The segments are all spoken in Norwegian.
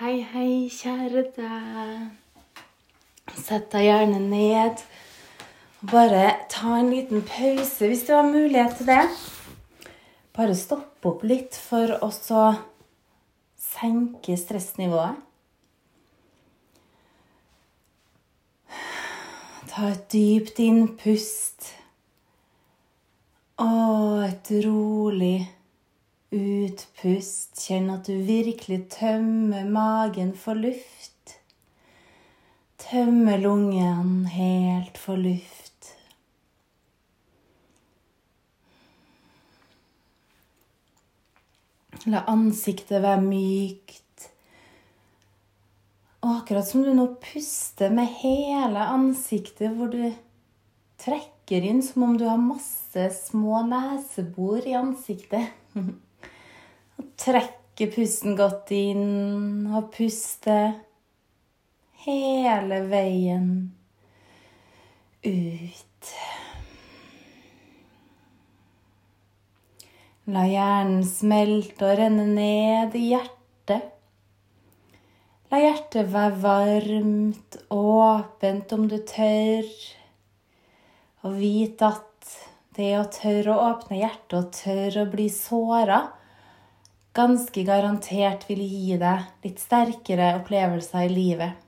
Hei, hei, kjære deg. Sett deg gjerne ned. Bare ta en liten pause hvis du har mulighet til det. Bare stopp opp litt for å senke stressnivået. Ta et dypt innpust. Og et rolig utpust. Kjenn at du virkelig tømmer magen for luft. Tømmer lungen helt for luft. La ansiktet være mykt. Og akkurat som du nå puster med hele ansiktet, hvor du trekker inn som om du har masse små nesebor i ansiktet. Og trekke pusten godt inn og puste hele veien ut. La hjernen smelte og renne ned i hjertet. La hjertet være varmt, åpent om du tør. Og vit at det å tørre å åpne hjertet og tørre å bli såra, ganske garantert vil gi deg litt sterkere opplevelser i livet.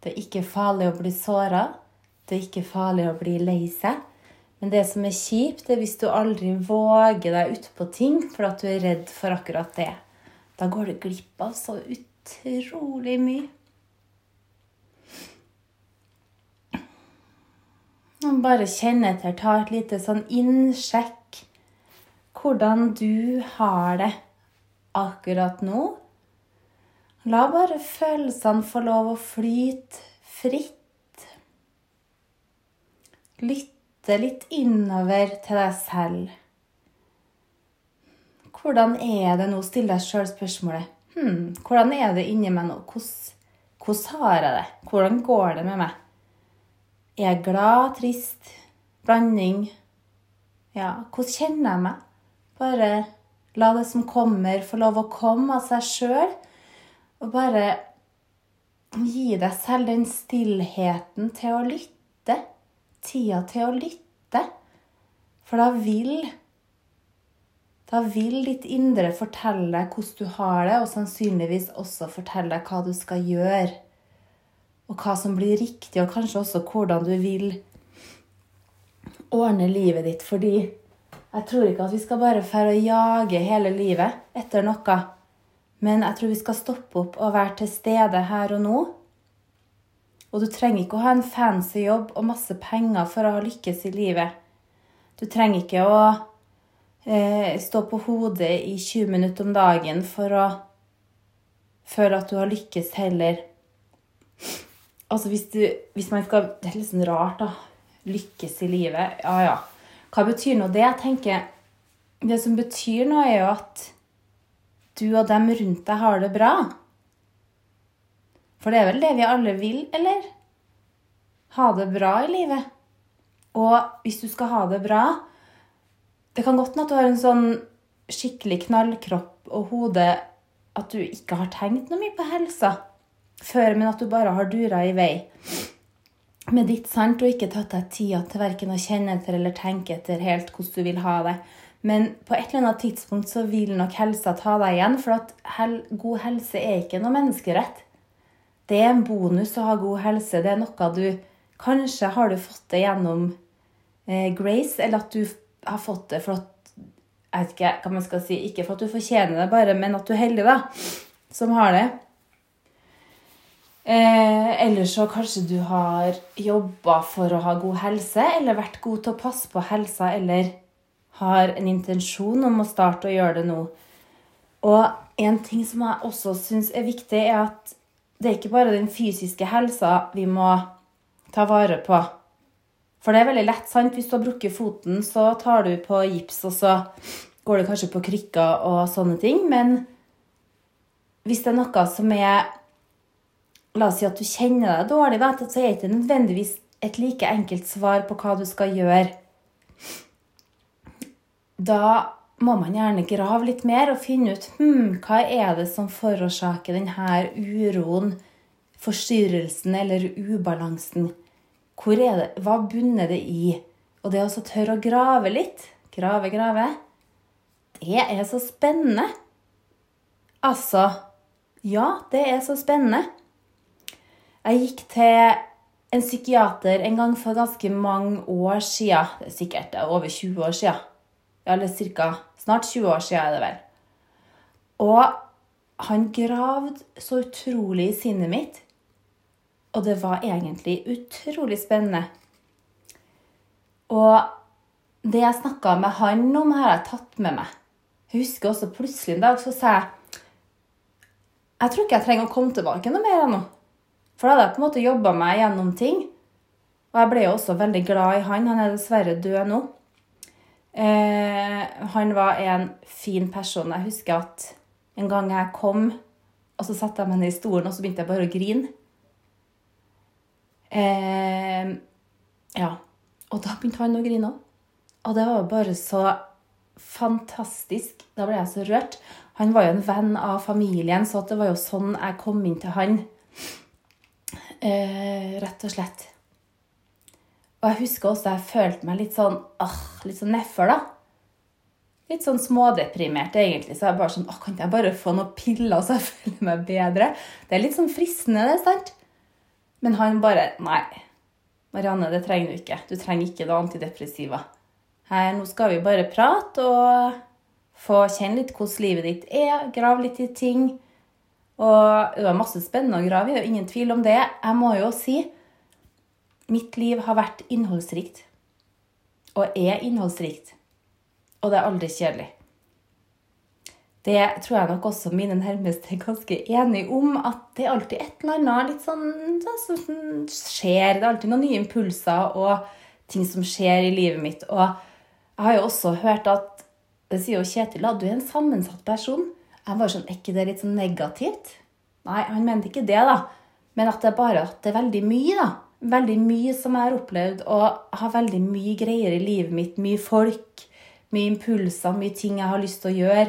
Det er ikke farlig å bli såra. Det er ikke farlig å bli lei seg. Men det som er kjipt, er hvis du aldri våger deg utpå ting for at du er redd for akkurat det. Da går du glipp av så utrolig mye. Bare kjenn etter, ta et lite sånn innsjekk hvordan du har det akkurat nå. La bare følelsene få lov å flyte fritt. Lytte litt innover til deg selv. Hvordan er det nå? Still deg sjøl spørsmålet. Hmm, hvordan er det inni meg nå? Hvordan, hvordan har jeg det? Hvordan går det med meg? Er jeg glad, trist, blanding? Ja, hvordan kjenner jeg meg? Bare la det som kommer, få lov å komme av seg sjøl. Og bare gi deg selv den stillheten til å lytte. Tida til å lytte. For da vil Da vil ditt indre fortelle deg hvordan du har det, og sannsynligvis også fortelle deg hva du skal gjøre og hva som blir riktig, og kanskje også hvordan du vil ordne livet ditt. Fordi jeg tror ikke at vi skal bare fære og jage hele livet etter noe. Men jeg tror vi skal stoppe opp og være til stede her og nå. Og du trenger ikke å ha en fancy jobb og masse penger for å ha lykkes i livet. Du trenger ikke å eh, stå på hodet i 20 minutter om dagen for å føle at du har lykkes heller. Altså hvis, du, hvis man skal Det er litt sånn rart, da. Lykkes i livet. Ja, ja. Hva betyr nå det? Jeg tenker Det som betyr noe, er jo at du og dem rundt deg har det bra. For det er vel det vi alle vil, eller? Ha det bra i livet. Og hvis du skal ha det bra Det kan godt hende at du har en sånn skikkelig knallkropp og hode at du ikke har tenkt noe mye på helsa før, men at du bare har dura i vei med ditt sant og ikke tatt deg tida til verken å kjenne etter eller tenke etter helt hvordan du vil ha det. Men på et eller annet tidspunkt så vil nok helsa ta deg igjen, for at hel god helse er ikke noe menneskerett. Det er en bonus å ha god helse. Det er noe du Kanskje har du fått det gjennom eh, grace, eller at du har fått det for at Jeg vet ikke hva man skal si. Ikke for at du fortjener det, bare, men at du er heldig, da, som har det. Eh, eller så kanskje du har jobba for å ha god helse, eller vært god til å passe på helsa, eller har en intensjon om å starte å gjøre det nå. Og en ting som jeg også syns er viktig, er at det er ikke bare den fysiske helsa vi må ta vare på. For det er veldig lett, sant? Hvis du har brukket foten, så tar du på gips, og så går det kanskje på krykker og sånne ting. Men hvis det er noe som er La oss si at du kjenner deg dårlig, da, så er det ikke nødvendigvis et like enkelt svar på hva du skal gjøre. Da må man gjerne grave litt mer og finne ut hmm, hva er det som forårsaker denne uroen, forstyrrelsen eller ubalansen. Det, Hva bunner det i? Og det å tørre å grave litt, grave, grave, det er så spennende. Altså Ja, det er så spennende. Jeg gikk til en psykiater en gang for ganske mange år sia. Er sikkert over 20 år sia. Eller ca. snart 20 år sia er det vel. Og han gravde så utrolig i sinnet mitt. Og det var egentlig utrolig spennende. Og det jeg snakka med han om, har jeg tatt med meg. Jeg husker også plutselig en dag så sa jeg Jeg tror ikke jeg trenger å komme tilbake noe mer ennå. For da hadde jeg på en måte jobba meg gjennom ting. Og jeg ble jo også veldig glad i han. Han er dessverre død nå. Eh, han var en fin person. Jeg husker at en gang jeg kom, og så satte jeg meg ned i stolen, og så begynte jeg bare å grine. Eh, ja. Og da begynte han å grine òg. Og det var bare så fantastisk. Da ble jeg så rørt. Han var jo en venn av familien, så det var jo sånn jeg kom inn til han. Eh, rett og slett. Og jeg husker også jeg følte meg litt sånn ah, litt sånn nedfor, da. Litt sånn smådeprimert, egentlig. Så jeg bare sånn ah, kan jeg bare få noen piller, så jeg føler meg bedre? Det er litt sånn fristende, det, sant? Men han bare Nei. Marianne, det trenger du ikke. Du trenger ikke noe antidepressiva. Her, nå skal vi bare prate og få kjenne litt hvordan livet ditt er. Grave litt i ting. Og det var masse spennende å grave i, og ingen tvil om det. Jeg må jo si mitt liv har vært innholdsrikt. Og er innholdsrikt. Og det er aldri kjedelig. Det tror jeg nok også mine nærmeste er ganske enige om. At det er alltid et eller annet litt sånn, som skjer. Det er alltid noen nye impulser og ting som skjer i livet mitt. Og jeg har jo også hørt at Det sier jo Kjetil at du er en sammensatt person. Jeg var sånn, Er ikke det litt sånn negativt? Nei, han mente ikke det, da. Men at det er bare at det er veldig mye, da. Veldig mye som jeg har opplevd, og har veldig mye greier i livet mitt. Mye folk, mye impulser, mye ting jeg har lyst til å gjøre.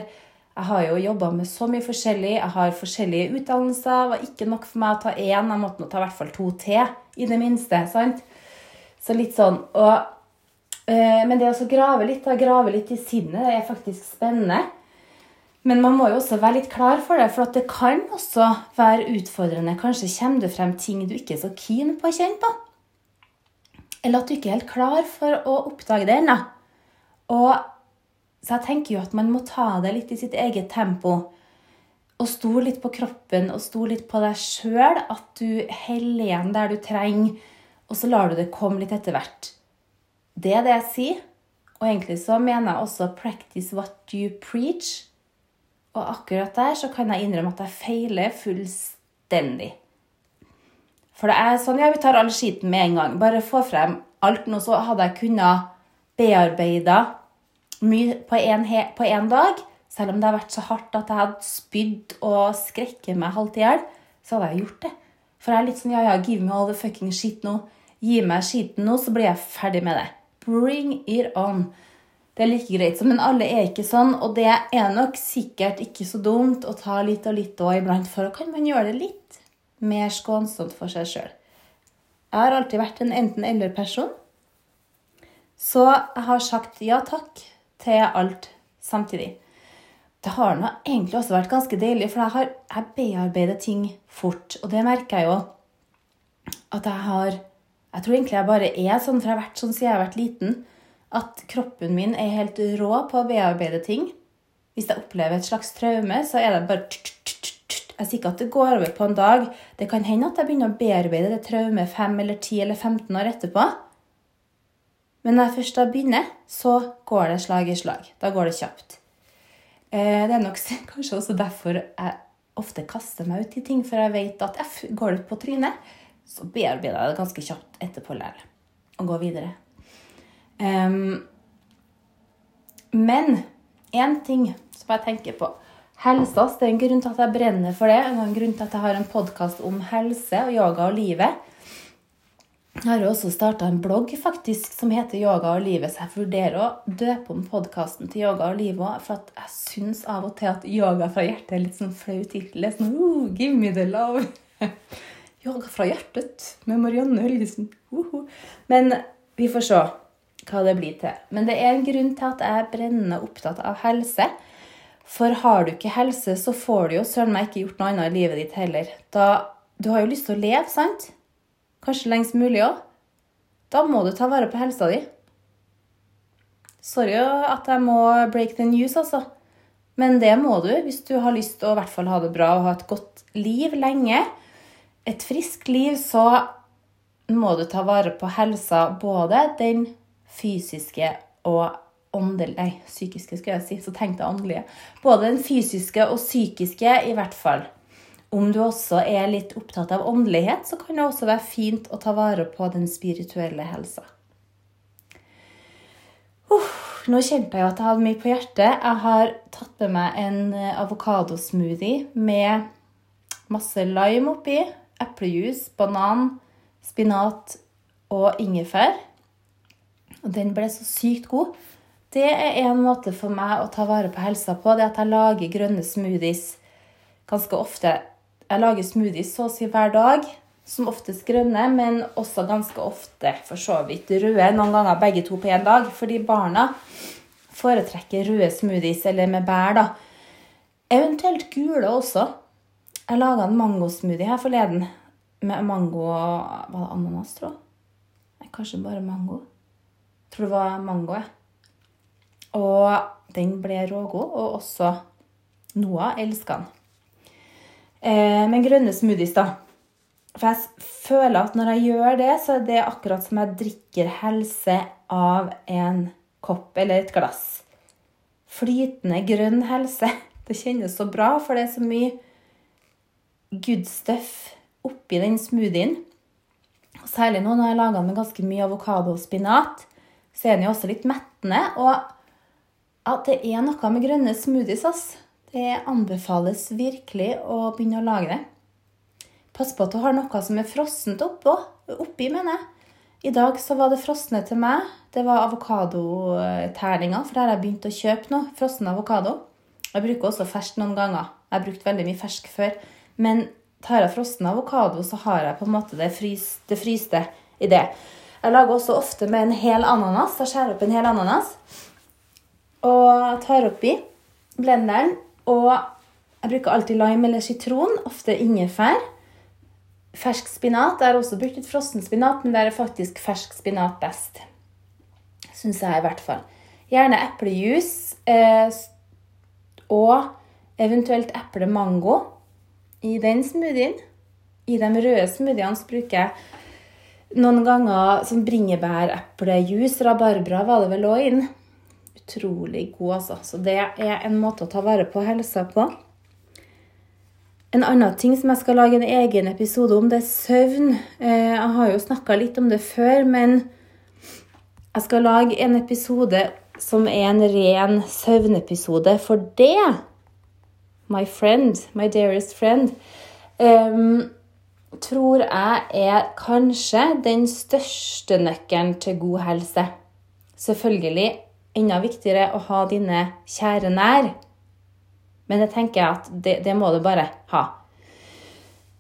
Jeg har jo jobba med så mye forskjellig. Jeg har forskjellige utdannelser. Det var ikke nok for meg å ta én. Jeg måtte nå ta i hvert fall to til, i det minste. sant? Så litt sånn. Og, øh, men det å grave litt, da, grave litt i sinnet, det er faktisk spennende. Men man må jo også være litt klar for det, for det kan også være utfordrende. Kanskje kommer det frem ting du ikke er så keen på å kjenne på. Eller at du ikke er helt klar for å oppdage det ennå. Så jeg tenker jo at man må ta det litt i sitt eget tempo. Og stole litt på kroppen og stole litt på deg sjøl. At du heller igjen der du trenger, og så lar du det komme litt etter hvert. Det er det jeg sier. Og egentlig så mener jeg også 'practice what you preach'. Og akkurat der så kan jeg innrømme at jeg feiler fullstendig. For det er sånn ja, vi tar all skiten med en gang. Bare få frem alt. Nå så hadde jeg kunnet bearbeida mye på én dag. Selv om det har vært så hardt at jeg hadde spydd og skrekket meg halvt i hjel, så hadde jeg gjort det. For jeg er litt sånn ja, ja, give me all the fucking shit nå. Gi meg skiten nå, så blir jeg ferdig med det. Bring it on. Det er like greit. Men alle er ikke sånn, og det er nok sikkert ikke så dumt å ta litt og litt òg iblant, for da kan man gjøre det litt mer skånsomt for seg sjøl. Jeg har alltid vært en enten-eller-person, så jeg har sagt ja takk til alt samtidig. Det har nå egentlig også vært ganske deilig, for jeg, har, jeg bearbeider ting fort. Og det merker jeg jo at jeg har Jeg tror egentlig jeg bare er sånn, for jeg har vært sånn siden jeg har vært liten at kroppen min er helt rå på å bearbeide ting. Hvis jeg opplever et slags traume, så er det bare Jeg sier ikke at det går over på en dag. Det kan hende at jeg begynner å bearbeide det traumet 5 eller 10 eller 15 år etterpå. Men når jeg først da begynner, så går det slag i slag. Da går det kjapt. Eh, det er nok kanskje også derfor jeg ofte kaster meg ut i ting, for jeg vet at jeg går det på trynet, så bearbeider jeg det ganske kjapt etterpå likevel. Og går videre. Um, men én ting som jeg tenker på Helsas, det er en grunn til at jeg brenner for det. En grunn til at jeg har en podkast om helse og yoga og livet. Jeg har også starta en blogg faktisk som heter Yoga og livet, så jeg vurderer å døpe om podkasten til Yoga og livet òg. For jeg syns av og til at yoga fra hjertet er litt sånn flau tittel. Sånn, oh, give me the love. yoga fra hjertet med Marianne Helgesen. Uh -huh. Men vi får se hva det blir til. Men det er en grunn til at jeg er brennende opptatt av helse. For har du ikke helse, så får du jo søren meg ikke gjort noe annet i livet ditt heller. Da, du har jo lyst til å leve, sant? kanskje lengst mulig òg, da må du ta vare på helsa di. Sorry at jeg må break the news, altså. Men det må du hvis du har lyst til å hvert fall ha det bra og ha et godt liv lenge. Et friskt liv, så må du ta vare på helsa, både den fysiske og åndelige Nei, psykiske, skal jeg si. Så tenkte jeg åndelige. Både den fysiske og psykiske, i hvert fall. Om du også er litt opptatt av åndelighet, så kan det også være fint å ta vare på den spirituelle helsa. Uh, nå kjente jeg at jeg hadde mye på hjertet. Jeg har tatt med meg en eh, avokadosmoothie med masse lime oppi, eplejus, banan, spinat og ingefær. Og den ble så sykt god. Det er en måte for meg å ta vare på helsa på. Det at jeg lager grønne smoothies ganske ofte jeg lager smoothies så å si hver dag. Som oftest grønne, men også ganske ofte for så vidt røde. Noen ganger begge to på én dag. Fordi barna foretrekker røde smoothies eller med bær. da. Eventuelt gule også. Jeg laga en mangosmoothie her forleden med mango og Var det ananas, tro? Kanskje bare mango. Tror det var mango. Og den ble rågod, og også Noah elska den. Eh, men grønne smoothies, da. For jeg føler at når jeg gjør det, så er det akkurat som jeg drikker helse av en kopp eller et glass. Flytende grønn helse. Det kjennes så bra, for det er så mye good stuff oppi den smoothien. Særlig nå når jeg lager den med ganske mye avokado og spinat, så er den jo også litt mettende. Og at det er noe med grønne smoothies, ass. Det anbefales virkelig å begynne å lage det. Pass på at du har noe som er frossent oppå, oppi, mener jeg. I dag så var det frosne til meg. Det var avokadoterninger, for der har jeg begynt å kjøpe noe. Frossen avokado. Jeg bruker også fersk noen ganger. Jeg har brukt veldig mye fersk før. Men tar jeg frossen avokado, så har jeg på en måte det, frys, det fryste i det. Jeg lager også ofte med en hel ananas. Jeg skjærer opp en hel ananas og tar oppi blenderen og jeg bruker alltid lime eller sitron, ofte ingefær. Fersk spinat. Jeg har også brukt litt frossen spinat, men der er faktisk fersk spinat best. Syns jeg, i hvert fall. Gjerne eplejus eh, og eventuelt eple-mango i den smoothien. I de røde smoothiene bruker jeg noen ganger sånn bringebæreplejus. Rabarbra var det vel òg inn utrolig god, altså. Så det er en måte å ta vare på helsa på. En annen ting som jeg skal lage en egen episode om, det er søvn. Eh, jeg har jo snakka litt om det før, men jeg skal lage en episode som er en ren søvnepisode. For det, my friend, my dearest friend, um, tror jeg er kanskje den største nøkkelen til god helse. Selvfølgelig enda viktigere å ha dine kjære nær. Men jeg tenker at det, det må du bare ha.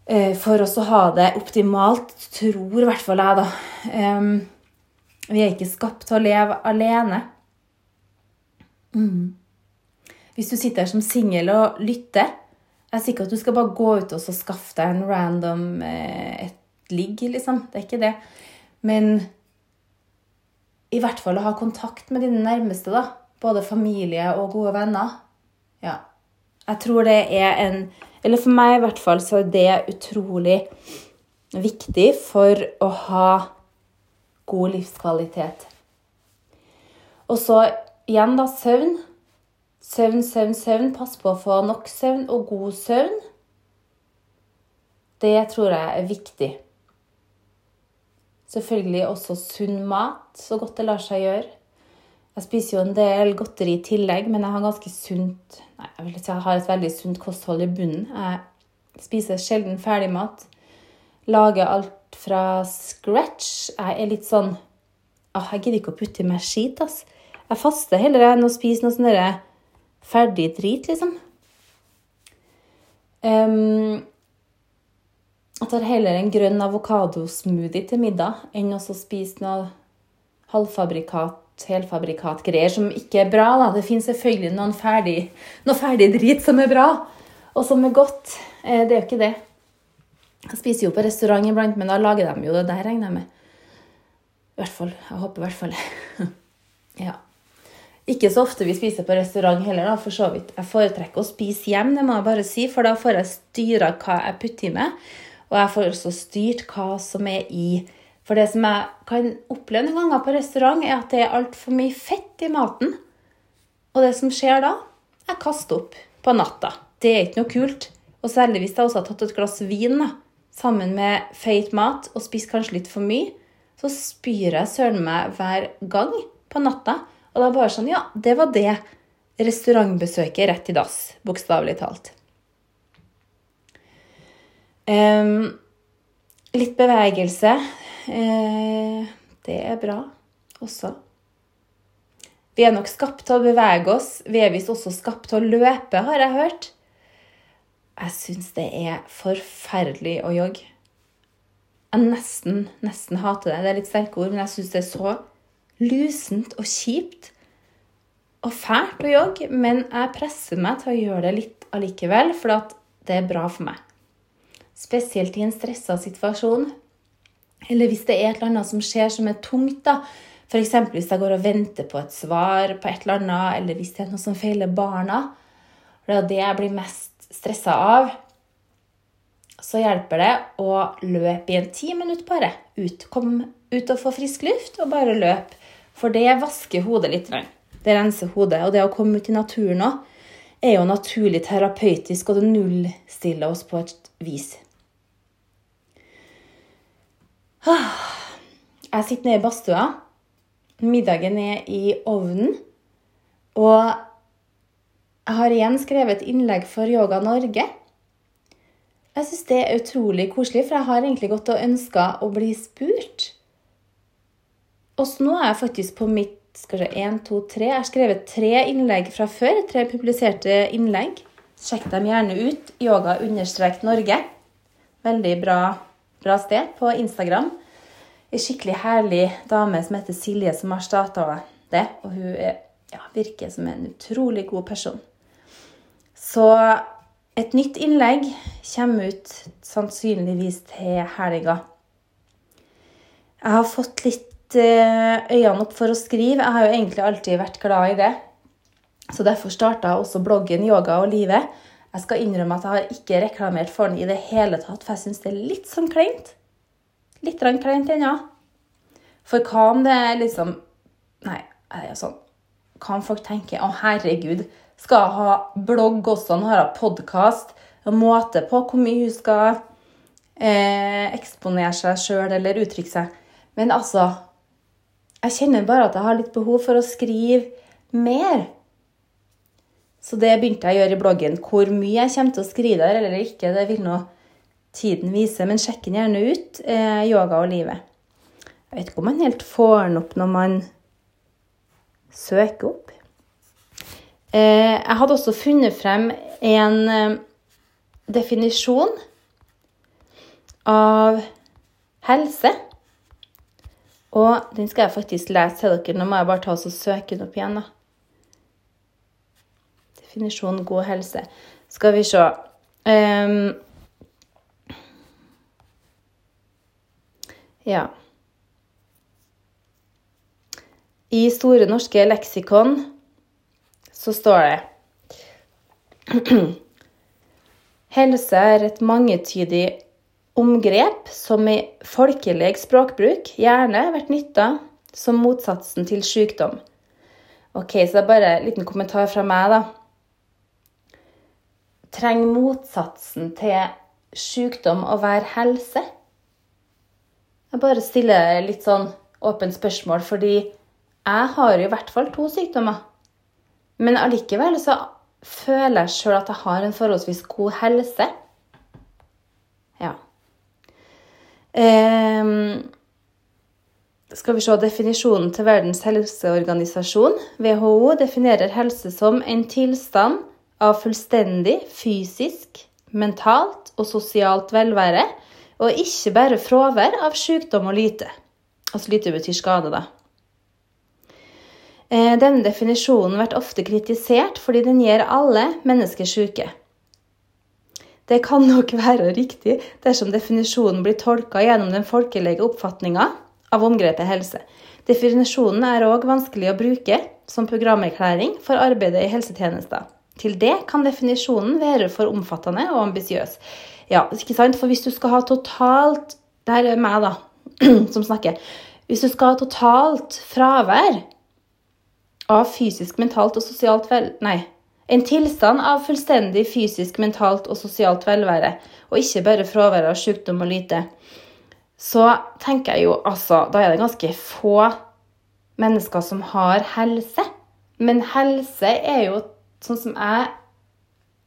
Eh, for oss å ha det optimalt, tror i hvert fall jeg, da. Vi er ikke skapt til å leve alene. Mm. Hvis du sitter her som singel og lytter Jeg er sikker at du skal bare gå ut og skaffe deg en random eh, et ligg, liksom. Det er ikke det. Men i hvert fall å ha kontakt med dine nærmeste, da. Både familie og gode venner. Ja. Jeg tror det er en Eller for meg i hvert fall så er det utrolig viktig for å ha god livskvalitet. Og så igjen, da, søvn. Søvn, søvn, søvn. Pass på å få nok søvn og god søvn. Det tror jeg er viktig. Selvfølgelig også sunn mat, så godt det lar seg gjøre. Jeg spiser jo en del godteri i tillegg, men jeg har ganske sunt Nei, jeg vil si jeg har et veldig sunt kosthold i bunnen. Jeg spiser sjelden ferdigmat. lager alt fra scratch. Jeg er litt sånn Åh, jeg gidder ikke å putte i meg skit, ass. Jeg faster heller enn å spise noe sånn derre ferdig drit, liksom. Um, jeg tar heller en grønn avokadosmoothie til middag enn å spise noe halvfabrikat, helfabrikatgreier som ikke er bra. Da. Det finnes selvfølgelig noen ferdig, noe ferdig drit som er bra, og som er godt. Eh, det er jo ikke det. Jeg spiser jo på restaurant iblant, men da lager de jo det der, regner jeg med. I hvert fall. Jeg håper i hvert fall ja. Ikke så ofte vi spiser på restaurant heller, da, for så vidt. Jeg foretrekker å spise hjem, det må jeg bare si, for da får jeg styra hva jeg putter i meg. Og jeg får også styrt hva som er i. For det som jeg kan oppleve noen ganger på restaurant, er at det er altfor mye fett i maten. Og det som skjer da, jeg kaster opp på natta. Det er ikke noe kult. Og særlig hvis jeg også har tatt et glass vin da, sammen med feit mat og spist kanskje litt for mye så spyr jeg søren meg hver gang på natta. Og da bare sånn Ja, det var det. Restaurantbesøket rett i dass, bokstavelig talt. Um, litt bevegelse. Uh, det er bra også. Vi er nok skapt til å bevege oss. Vi er visst også skapt til å løpe, har jeg hørt. Jeg syns det er forferdelig å jogge. Jeg nesten, nesten hater det. Det er litt sterke ord, men jeg syns det er så lusent og kjipt og fælt å jogge. Men jeg presser meg til å gjøre det litt allikevel, for det er bra for meg. Spesielt i en stressa situasjon. Eller hvis det er et eller annet som skjer som er tungt. da. F.eks. hvis jeg går og venter på et svar på et eller annet, eller hvis det er noe som feiler barna. Det er det jeg blir mest stressa av så hjelper det å løpe i en ti minutter bare. Ut. Kom ut og få frisk luft, og bare løp. For det vasker hodet litt. Det renser hodet. Og det å komme ut i naturen òg er jo naturlig terapeutisk, og det nullstiller oss på et vis. Jeg sitter nede i badstua. Middagen er i ovnen. Og jeg har igjen skrevet et innlegg for Yoga Norge. Jeg syns det er utrolig koselig, for jeg har egentlig gått og ønska å bli spurt. Og så nå er jeg faktisk på mitt skal se, 1, 2, 3. Jeg har skrevet tre innlegg fra før. Tre publiserte innlegg. Sjekk dem gjerne ut. Yoga-Norge. Veldig bra, bra, sted på Instagram. En skikkelig herlig dame som heter Silje, som har starta det. Og hun er, ja, virker som en utrolig god person. Så et nytt innlegg kommer ut sannsynligvis til helga. Jeg har fått litt eh, øynene opp for å skrive. Jeg har jo egentlig alltid vært glad i det. Så derfor starta jeg også bloggen Yoga og livet. Jeg skal innrømme at jeg har ikke reklamert for den i det hele tatt, for jeg syns det er litt sånn kleint. Litt kleint ennå. For hva om det er liksom Nei, jeg er sånn Hva om folk tenker 'Å, herregud', skal ha blogg også. Nå har jeg podkast. Måte på hvor mye hun skal eh, eksponere seg sjøl eller uttrykke seg. Men altså Jeg kjenner bare at jeg har litt behov for å skrive mer. Så det begynte jeg å gjøre i bloggen. Hvor mye jeg kommer til å skrive der eller ikke, det vil nå tiden vise. Men sjekk den gjerne ut. Eh, yoga og livet. Jeg vet ikke om man helt får den opp når man søker opp. Eh, jeg hadde også funnet frem en eh, definisjon av helse. Og den skal jeg faktisk lese til dere. Nå må jeg bare ta og søke den opp igjen. da. Definisjon god helse. Skal vi se um, Ja. I Store norske leksikon så står det Helse er et mangetydig omgrep som i folkelig språkbruk gjerne vært nytta som motsatsen til sykdom. Ok, så det er bare en liten kommentar fra meg, da. Trenger motsatsen til sykdom å være helse? Jeg bare stiller litt sånn åpent spørsmål, fordi jeg har jo i hvert fall to sykdommer. Men allikevel så føler jeg sjøl at jeg har en forholdsvis god helse. Ja. Eh, skal vi se definisjonen til Verdens helseorganisasjon. WHO definerer helse som en tilstand av fullstendig fysisk, mentalt og sosialt velvære, og ikke bare fravær av sykdom og lyte. Altså lyte betyr skade, da. Eh, denne definisjonen blir ofte kritisert fordi den gjør alle mennesker syke. Det kan nok være riktig dersom definisjonen blir tolka gjennom den folkelige oppfatninga av omgrepet helse. Definisjonen er òg vanskelig å bruke som programerklæring for arbeidet i helsetjenester. Til det kan definisjonen være for omfattende og ambisiøs. Ja, ikke sant? For hvis du skal ha totalt Det er meg, da, som snakker. Hvis du skal ha totalt fravær av fysisk, mentalt og sosialt vel... Nei. En tilstand av fullstendig fysisk, mentalt og sosialt velvære, og ikke bare fravær av sykdom og lyte så tenker jeg jo altså Da er det ganske få mennesker som har helse. Men helse er jo sånn som jeg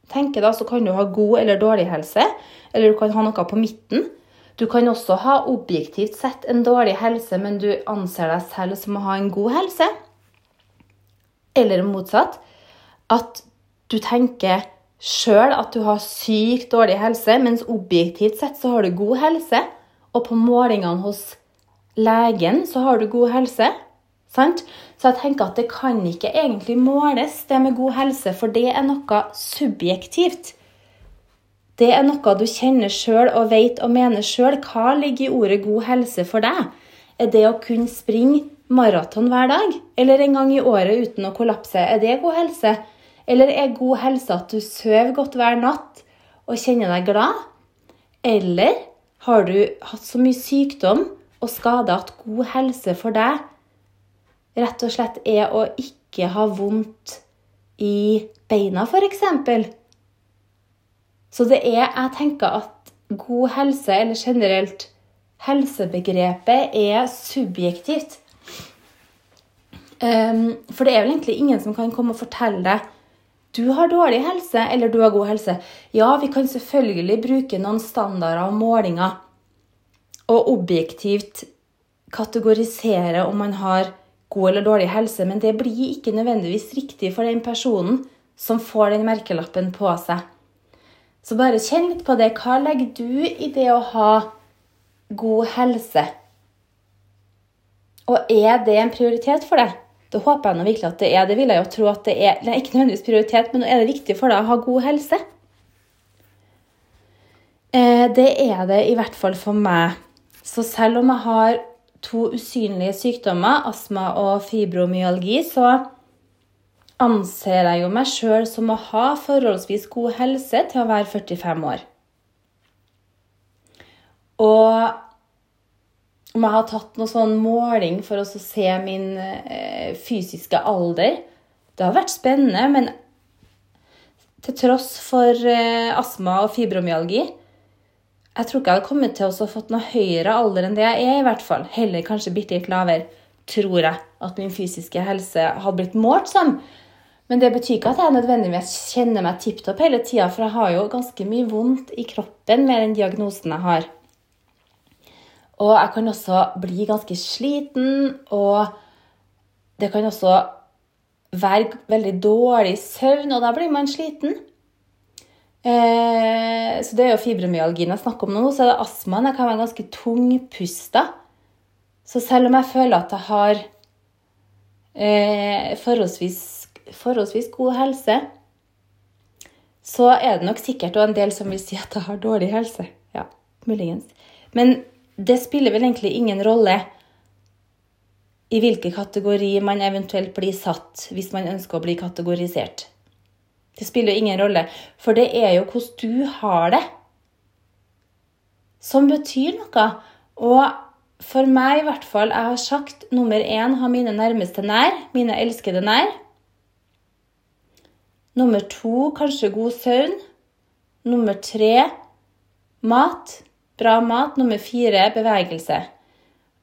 tenker da, så kan du ha god eller dårlig helse. Eller du kan ha noe på midten. Du kan også ha objektivt sett en dårlig helse, men du anser deg selv som å ha en god helse. Eller motsatt. At du tenker sjøl at du har sykt dårlig helse, mens objektivt sett så har du god helse og på målingene hos legen så har du god helse. Sant? Så jeg tenker at det kan ikke egentlig måles, det med god helse, for det er noe subjektivt. Det er noe du kjenner sjøl og vet og mener sjøl. Hva ligger i ordet god helse for deg? Er det å kunne springe maraton hver dag? Eller en gang i året uten å kollapse? Er det god helse? Eller er god helse at du sover godt hver natt og kjenner deg glad? Eller har du hatt så mye sykdom og skade at god helse for deg rett og slett er å ikke ha vondt i beina, f.eks.? Så det er Jeg tenker at god helse, eller generelt helsebegrepet, er subjektivt. Um, for det er vel egentlig ingen som kan komme og fortelle deg du har dårlig helse, eller du har god helse. Ja, vi kan selvfølgelig bruke noen standarder og målinger og objektivt kategorisere om man har god eller dårlig helse, men det blir ikke nødvendigvis riktig for den personen som får den merkelappen på seg. Så bare kjenn litt på det. Hva legger du i det å ha god helse? Og er det en prioritet for deg? Det håper jeg nå virkelig at det er. Det vil jeg jo tro at det er. Det er ikke nødvendigvis prioritet, men er det viktig for deg å ha god helse? Eh, det er det i hvert fall for meg. Så selv om jeg har to usynlige sykdommer, astma og fibromyalgi, så anser jeg jo meg sjøl som å ha forholdsvis god helse til å være 45 år. Og om jeg har tatt noe sånn måling for å se min eh, fysiske alder. Det har vært spennende, men til tross for eh, astma og fibromyalgi Jeg tror ikke jeg hadde kommet til å fått noe høyere alder enn det jeg er, i hvert fall. Heller kanskje bitte litt lavere, tror jeg, at min fysiske helse hadde blitt målt som. Men det betyr ikke at jeg nødvendigvis kjenner meg tipp topp hele tida, for jeg har jo ganske mye vondt i kroppen med den diagnosen jeg har. Og jeg kan også bli ganske sliten, og det kan også være veldig dårlig søvn, og da blir man sliten. Eh, så det er jo fibromyalgien jeg snakker om nå. Så er det astmaen. Jeg kan være ganske tungpusta. Så selv om jeg føler at jeg har eh, forholdsvis, forholdsvis, god helse, så er det nok sikkert og en del som vil si at jeg har dårlig helse. Ja, muligens. Men det spiller vel egentlig ingen rolle i hvilken kategori man eventuelt blir satt hvis man ønsker å bli kategorisert. Det spiller ingen rolle, for det er jo hvordan du har det, som betyr noe. Og for meg, i hvert fall, jeg har sagt nummer én ha mine nærmeste nær, mine elskede nær. Nummer to kanskje god søvn. Nummer tre mat. Bra mat. Nummer fire bevegelse.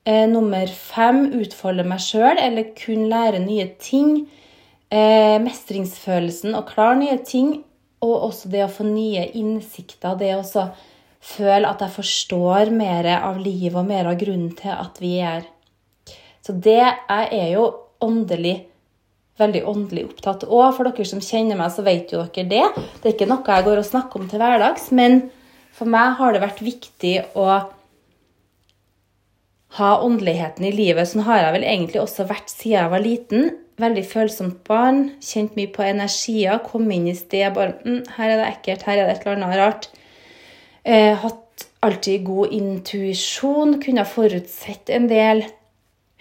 Eh, nummer fem utfolde meg sjøl, eller kun lære nye ting. Eh, mestringsfølelsen og klare nye ting. Og også det å få nye innsikter. Det å føle at jeg forstår mer av livet og mer av grunnen til at vi er. Så det jeg er jo åndelig veldig åndelig opptatt. Og for dere som kjenner meg, så vet jo dere det. Det er ikke noe jeg går og snakker om til hverdags, men for meg har det vært viktig å ha åndeligheten i livet. Sånn har jeg vel egentlig også vært siden jeg var liten. Veldig følsomt barn. Kjent mye på energier. Kom inn i sted bare mm, 'Her er det ekkelt. Her er det et eller annet rart.' Eh, hatt alltid god intuisjon. Kunne ha forutsett en del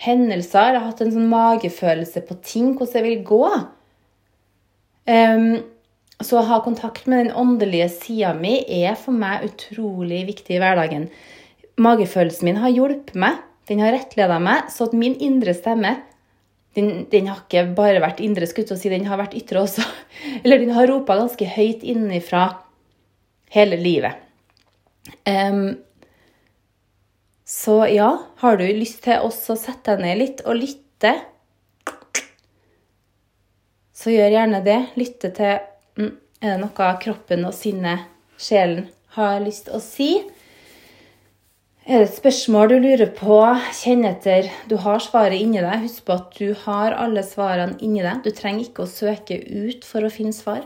hendelser. Jeg har hatt en sånn magefølelse på ting, hvordan det vil gå. Um, så å ha kontakt med den åndelige sida mi er for meg utrolig viktig i hverdagen. Magefølelsen min har hjulpet meg. Den har rettleda meg, så at min indre stemme den, den har ikke bare vært indre, skutt å si, den har vært ytre også. Eller den har ropa ganske høyt innenfra hele livet. Um, så ja, har du lyst til også å sette deg ned litt og lytte, så gjør gjerne det. Lytte til Er det noe kroppen og sinnet, sjelen, har lyst til å si? Er det et spørsmål du lurer på? Kjenn etter. Du har svaret inni deg. Husk på at du har alle svarene inni deg. Du trenger ikke å søke ut for å finne svar.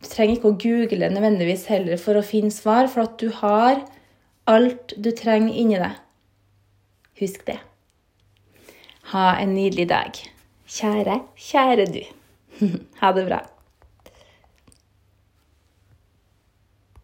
Du trenger ikke å google nødvendigvis heller for å finne svar, for at du har alt du trenger inni deg. Husk det. Ha en nydelig dag. Kjære, kjære du. ha det bra.